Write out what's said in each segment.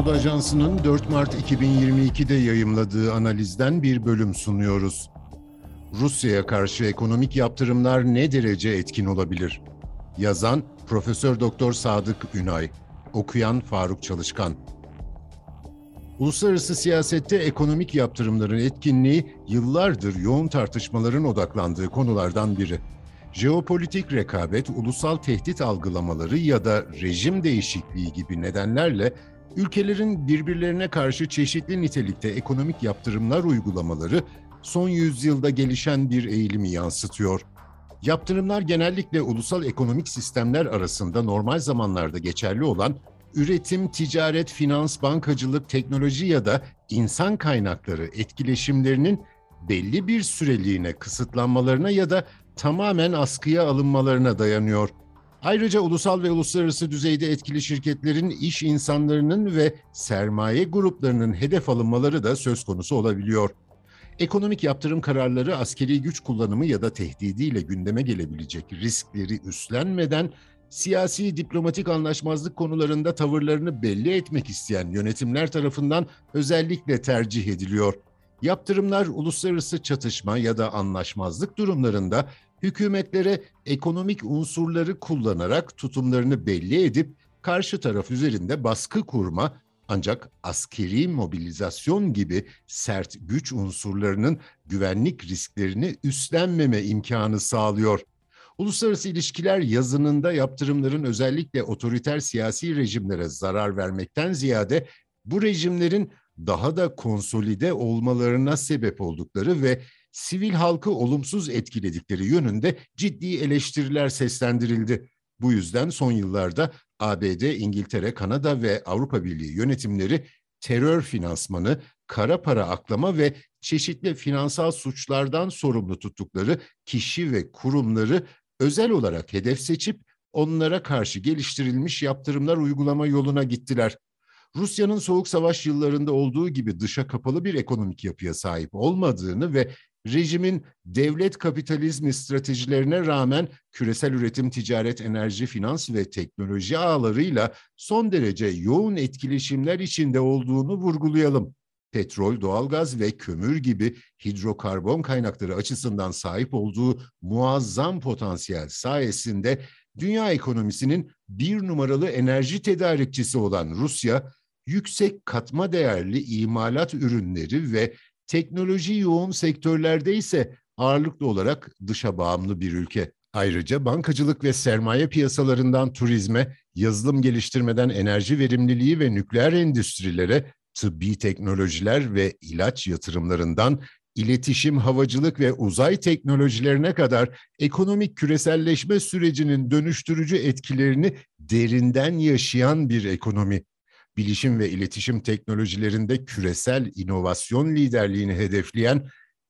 Anadolu Ajansı'nın 4 Mart 2022'de yayımladığı analizden bir bölüm sunuyoruz. Rusya'ya karşı ekonomik yaptırımlar ne derece etkin olabilir? Yazan Profesör Doktor Sadık Ünay, okuyan Faruk Çalışkan. Uluslararası siyasette ekonomik yaptırımların etkinliği yıllardır yoğun tartışmaların odaklandığı konulardan biri. Jeopolitik rekabet, ulusal tehdit algılamaları ya da rejim değişikliği gibi nedenlerle ülkelerin birbirlerine karşı çeşitli nitelikte ekonomik yaptırımlar uygulamaları son yüzyılda gelişen bir eğilimi yansıtıyor. Yaptırımlar genellikle ulusal ekonomik sistemler arasında normal zamanlarda geçerli olan üretim, ticaret, finans, bankacılık, teknoloji ya da insan kaynakları etkileşimlerinin belli bir süreliğine kısıtlanmalarına ya da tamamen askıya alınmalarına dayanıyor. Ayrıca ulusal ve uluslararası düzeyde etkili şirketlerin iş insanlarının ve sermaye gruplarının hedef alınmaları da söz konusu olabiliyor. Ekonomik yaptırım kararları askeri güç kullanımı ya da tehdidiyle gündeme gelebilecek riskleri üstlenmeden siyasi diplomatik anlaşmazlık konularında tavırlarını belli etmek isteyen yönetimler tarafından özellikle tercih ediliyor. Yaptırımlar uluslararası çatışma ya da anlaşmazlık durumlarında hükümetlere ekonomik unsurları kullanarak tutumlarını belli edip karşı taraf üzerinde baskı kurma ancak askeri mobilizasyon gibi sert güç unsurlarının güvenlik risklerini üstlenmeme imkanı sağlıyor. Uluslararası ilişkiler yazınında yaptırımların özellikle otoriter siyasi rejimlere zarar vermekten ziyade bu rejimlerin daha da konsolide olmalarına sebep oldukları ve sivil halkı olumsuz etkiledikleri yönünde ciddi eleştiriler seslendirildi. Bu yüzden son yıllarda ABD, İngiltere, Kanada ve Avrupa Birliği yönetimleri terör finansmanı, kara para aklama ve çeşitli finansal suçlardan sorumlu tuttukları kişi ve kurumları özel olarak hedef seçip onlara karşı geliştirilmiş yaptırımlar uygulama yoluna gittiler. Rusya'nın soğuk savaş yıllarında olduğu gibi dışa kapalı bir ekonomik yapıya sahip olmadığını ve rejimin devlet kapitalizmi stratejilerine rağmen küresel üretim, ticaret, enerji, finans ve teknoloji ağlarıyla son derece yoğun etkileşimler içinde olduğunu vurgulayalım. Petrol, doğalgaz ve kömür gibi hidrokarbon kaynakları açısından sahip olduğu muazzam potansiyel sayesinde dünya ekonomisinin bir numaralı enerji tedarikçisi olan Rusya, yüksek katma değerli imalat ürünleri ve teknoloji yoğun sektörlerde ise ağırlıklı olarak dışa bağımlı bir ülke. Ayrıca bankacılık ve sermaye piyasalarından turizme, yazılım geliştirmeden enerji verimliliği ve nükleer endüstrilere, tıbbi teknolojiler ve ilaç yatırımlarından iletişim, havacılık ve uzay teknolojilerine kadar ekonomik küreselleşme sürecinin dönüştürücü etkilerini derinden yaşayan bir ekonomi bilişim ve iletişim teknolojilerinde küresel inovasyon liderliğini hedefleyen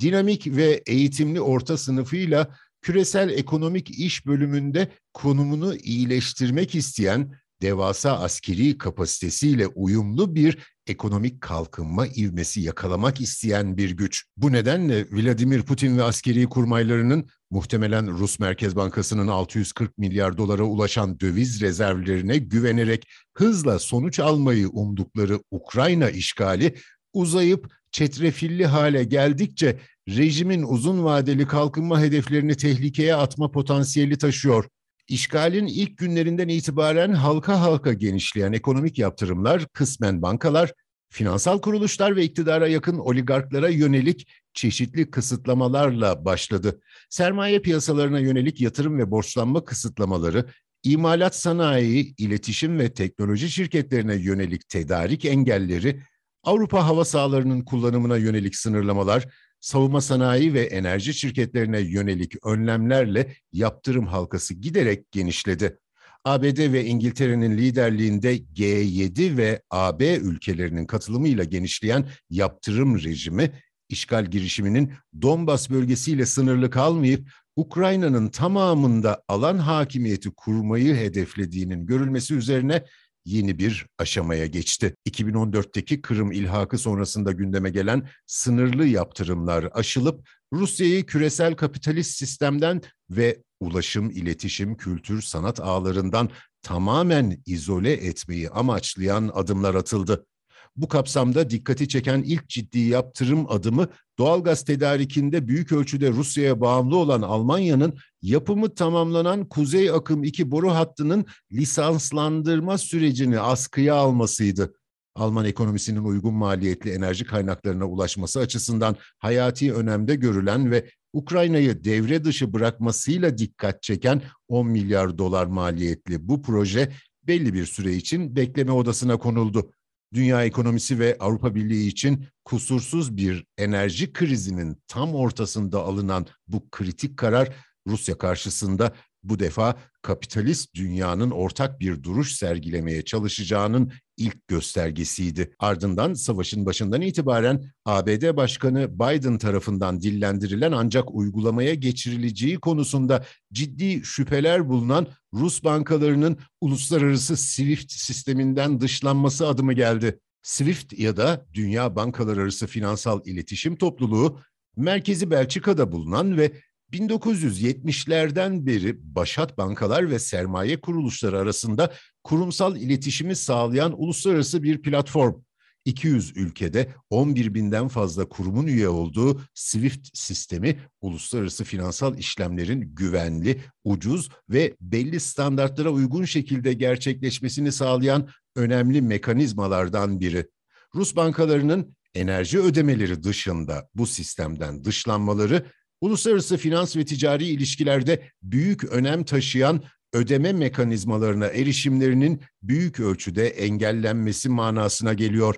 dinamik ve eğitimli orta sınıfıyla küresel ekonomik iş bölümünde konumunu iyileştirmek isteyen devasa askeri kapasitesiyle uyumlu bir ekonomik kalkınma ivmesi yakalamak isteyen bir güç. Bu nedenle Vladimir Putin ve askeri kurmaylarının muhtemelen Rus Merkez Bankası'nın 640 milyar dolara ulaşan döviz rezervlerine güvenerek hızla sonuç almayı umdukları Ukrayna işgali uzayıp çetrefilli hale geldikçe rejimin uzun vadeli kalkınma hedeflerini tehlikeye atma potansiyeli taşıyor. İşgalin ilk günlerinden itibaren halka halka genişleyen ekonomik yaptırımlar kısmen bankalar, finansal kuruluşlar ve iktidara yakın oligarklara yönelik çeşitli kısıtlamalarla başladı. Sermaye piyasalarına yönelik yatırım ve borçlanma kısıtlamaları, imalat sanayi, iletişim ve teknoloji şirketlerine yönelik tedarik engelleri, Avrupa hava sahalarının kullanımına yönelik sınırlamalar, savunma sanayi ve enerji şirketlerine yönelik önlemlerle yaptırım halkası giderek genişledi. ABD ve İngiltere'nin liderliğinde G7 ve AB ülkelerinin katılımıyla genişleyen yaptırım rejimi, işgal girişiminin Donbas bölgesiyle sınırlı kalmayıp Ukrayna'nın tamamında alan hakimiyeti kurmayı hedeflediğinin görülmesi üzerine yeni bir aşamaya geçti. 2014'teki Kırım ilhakı sonrasında gündeme gelen sınırlı yaptırımlar aşılıp Rusya'yı küresel kapitalist sistemden ve ulaşım, iletişim, kültür, sanat ağlarından tamamen izole etmeyi amaçlayan adımlar atıldı. Bu kapsamda dikkati çeken ilk ciddi yaptırım adımı doğalgaz tedarikinde büyük ölçüde Rusya'ya bağımlı olan Almanya'nın yapımı tamamlanan Kuzey Akım 2 boru hattının lisanslandırma sürecini askıya almasıydı. Alman ekonomisinin uygun maliyetli enerji kaynaklarına ulaşması açısından hayati önemde görülen ve Ukrayna'yı devre dışı bırakmasıyla dikkat çeken 10 milyar dolar maliyetli bu proje belli bir süre için bekleme odasına konuldu. Dünya ekonomisi ve Avrupa Birliği için kusursuz bir enerji krizinin tam ortasında alınan bu kritik karar Rusya karşısında bu defa kapitalist dünyanın ortak bir duruş sergilemeye çalışacağının ilk göstergesiydi. Ardından savaşın başından itibaren ABD Başkanı Biden tarafından dillendirilen ancak uygulamaya geçirileceği konusunda ciddi şüpheler bulunan Rus bankalarının uluslararası SWIFT sisteminden dışlanması adımı geldi. SWIFT ya da Dünya Bankalar Arası Finansal İletişim Topluluğu merkezi Belçika'da bulunan ve 1970'lerden beri başat bankalar ve sermaye kuruluşları arasında kurumsal iletişimi sağlayan uluslararası bir platform. 200 ülkede 11 binden fazla kurumun üye olduğu SWIFT sistemi uluslararası finansal işlemlerin güvenli, ucuz ve belli standartlara uygun şekilde gerçekleşmesini sağlayan önemli mekanizmalardan biri. Rus bankalarının enerji ödemeleri dışında bu sistemden dışlanmaları uluslararası finans ve ticari ilişkilerde büyük önem taşıyan ödeme mekanizmalarına erişimlerinin büyük ölçüde engellenmesi manasına geliyor.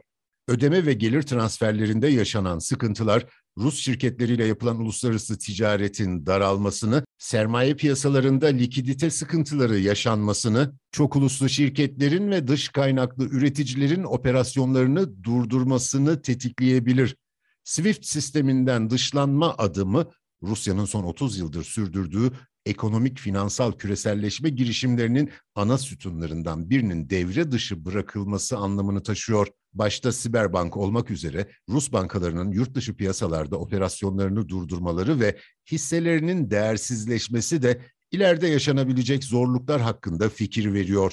Ödeme ve gelir transferlerinde yaşanan sıkıntılar Rus şirketleriyle yapılan uluslararası ticaretin daralmasını, sermaye piyasalarında likidite sıkıntıları yaşanmasını, çok uluslu şirketlerin ve dış kaynaklı üreticilerin operasyonlarını durdurmasını tetikleyebilir. SWIFT sisteminden dışlanma adımı Rusya'nın son 30 yıldır sürdürdüğü ekonomik finansal küreselleşme girişimlerinin ana sütunlarından birinin devre dışı bırakılması anlamını taşıyor. Başta Siberbank olmak üzere Rus bankalarının yurt dışı piyasalarda operasyonlarını durdurmaları ve hisselerinin değersizleşmesi de ileride yaşanabilecek zorluklar hakkında fikir veriyor.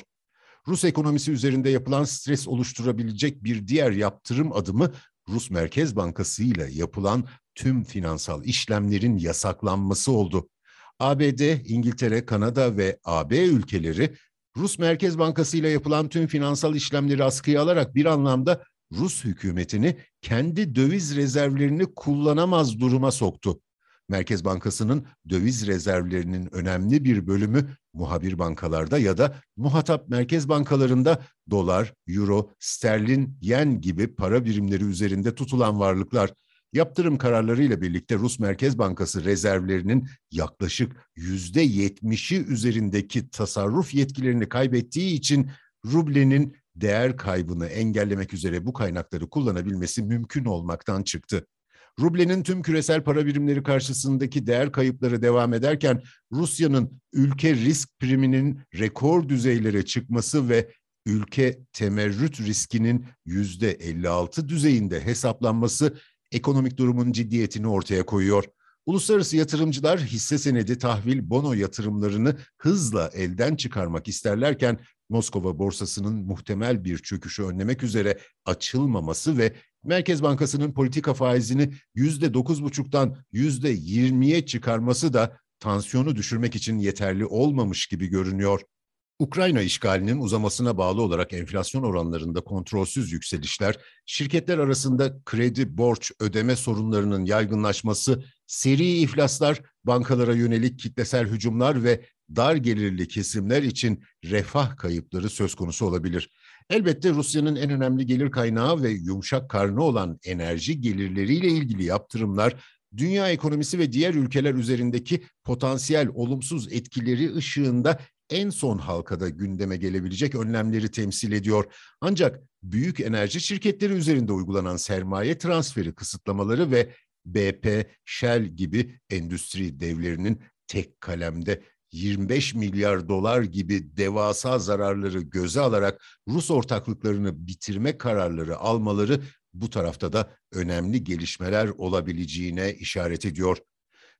Rus ekonomisi üzerinde yapılan stres oluşturabilecek bir diğer yaptırım adımı Rus Merkez Bankası ile yapılan tüm finansal işlemlerin yasaklanması oldu. ABD, İngiltere, Kanada ve AB ülkeleri Rus Merkez Bankası ile yapılan tüm finansal işlemleri askıya alarak bir anlamda Rus hükümetini kendi döviz rezervlerini kullanamaz duruma soktu. Merkez Bankası'nın döviz rezervlerinin önemli bir bölümü muhabir bankalarda ya da muhatap merkez bankalarında dolar, euro, sterlin, yen gibi para birimleri üzerinde tutulan varlıklar. Yaptırım kararlarıyla birlikte Rus Merkez Bankası rezervlerinin yaklaşık yüzde yetmişi üzerindeki tasarruf yetkilerini kaybettiği için rublenin değer kaybını engellemek üzere bu kaynakları kullanabilmesi mümkün olmaktan çıktı. Rublenin tüm küresel para birimleri karşısındaki değer kayıpları devam ederken Rusya'nın ülke risk priminin rekor düzeylere çıkması ve ülke temerrüt riskinin yüzde 56 düzeyinde hesaplanması ekonomik durumun ciddiyetini ortaya koyuyor. Uluslararası yatırımcılar hisse senedi, tahvil, bono yatırımlarını hızla elden çıkarmak isterlerken Moskova borsasının muhtemel bir çöküşü önlemek üzere açılmaması ve Merkez Bankası'nın politika faizini yüzde dokuz buçuktan yüzde yirmiye çıkarması da tansiyonu düşürmek için yeterli olmamış gibi görünüyor. Ukrayna işgalinin uzamasına bağlı olarak enflasyon oranlarında kontrolsüz yükselişler, şirketler arasında kredi, borç, ödeme sorunlarının yaygınlaşması, seri iflaslar, bankalara yönelik kitlesel hücumlar ve dar gelirli kesimler için refah kayıpları söz konusu olabilir. Elbette Rusya'nın en önemli gelir kaynağı ve yumuşak karnı olan enerji gelirleriyle ilgili yaptırımlar dünya ekonomisi ve diğer ülkeler üzerindeki potansiyel olumsuz etkileri ışığında en son halkada gündeme gelebilecek önlemleri temsil ediyor. Ancak büyük enerji şirketleri üzerinde uygulanan sermaye transferi kısıtlamaları ve BP, Shell gibi endüstri devlerinin tek kalemde 25 milyar dolar gibi devasa zararları göze alarak Rus ortaklıklarını bitirme kararları almaları bu tarafta da önemli gelişmeler olabileceğine işaret ediyor.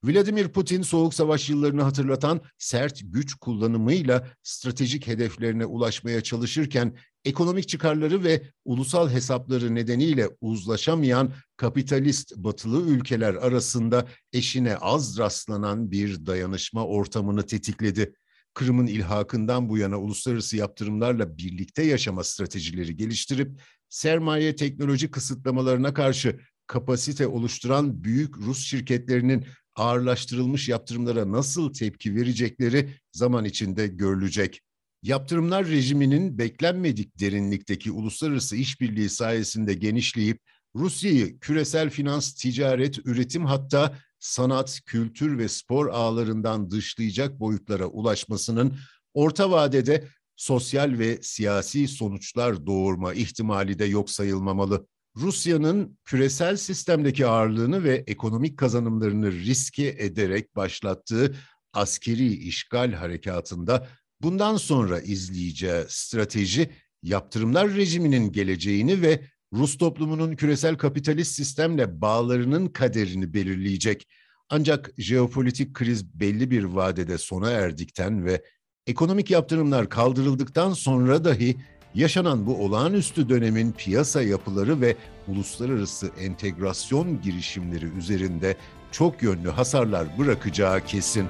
Vladimir Putin soğuk savaş yıllarını hatırlatan sert güç kullanımıyla stratejik hedeflerine ulaşmaya çalışırken ekonomik çıkarları ve ulusal hesapları nedeniyle uzlaşamayan kapitalist batılı ülkeler arasında eşine az rastlanan bir dayanışma ortamını tetikledi. Kırım'ın ilhakından bu yana uluslararası yaptırımlarla birlikte yaşama stratejileri geliştirip sermaye teknoloji kısıtlamalarına karşı kapasite oluşturan büyük Rus şirketlerinin ağırlaştırılmış yaptırımlara nasıl tepki verecekleri zaman içinde görülecek. Yaptırımlar rejiminin beklenmedik derinlikteki uluslararası işbirliği sayesinde genişleyip Rusya'yı küresel finans, ticaret, üretim hatta sanat, kültür ve spor ağlarından dışlayacak boyutlara ulaşmasının orta vadede sosyal ve siyasi sonuçlar doğurma ihtimali de yok sayılmamalı. Rusya'nın küresel sistemdeki ağırlığını ve ekonomik kazanımlarını riske ederek başlattığı askeri işgal harekatında bundan sonra izleyeceği strateji yaptırımlar rejiminin geleceğini ve Rus toplumunun küresel kapitalist sistemle bağlarının kaderini belirleyecek. Ancak jeopolitik kriz belli bir vadede sona erdikten ve ekonomik yaptırımlar kaldırıldıktan sonra dahi yaşanan bu olağanüstü dönemin piyasa yapıları ve uluslararası entegrasyon girişimleri üzerinde çok yönlü hasarlar bırakacağı kesin.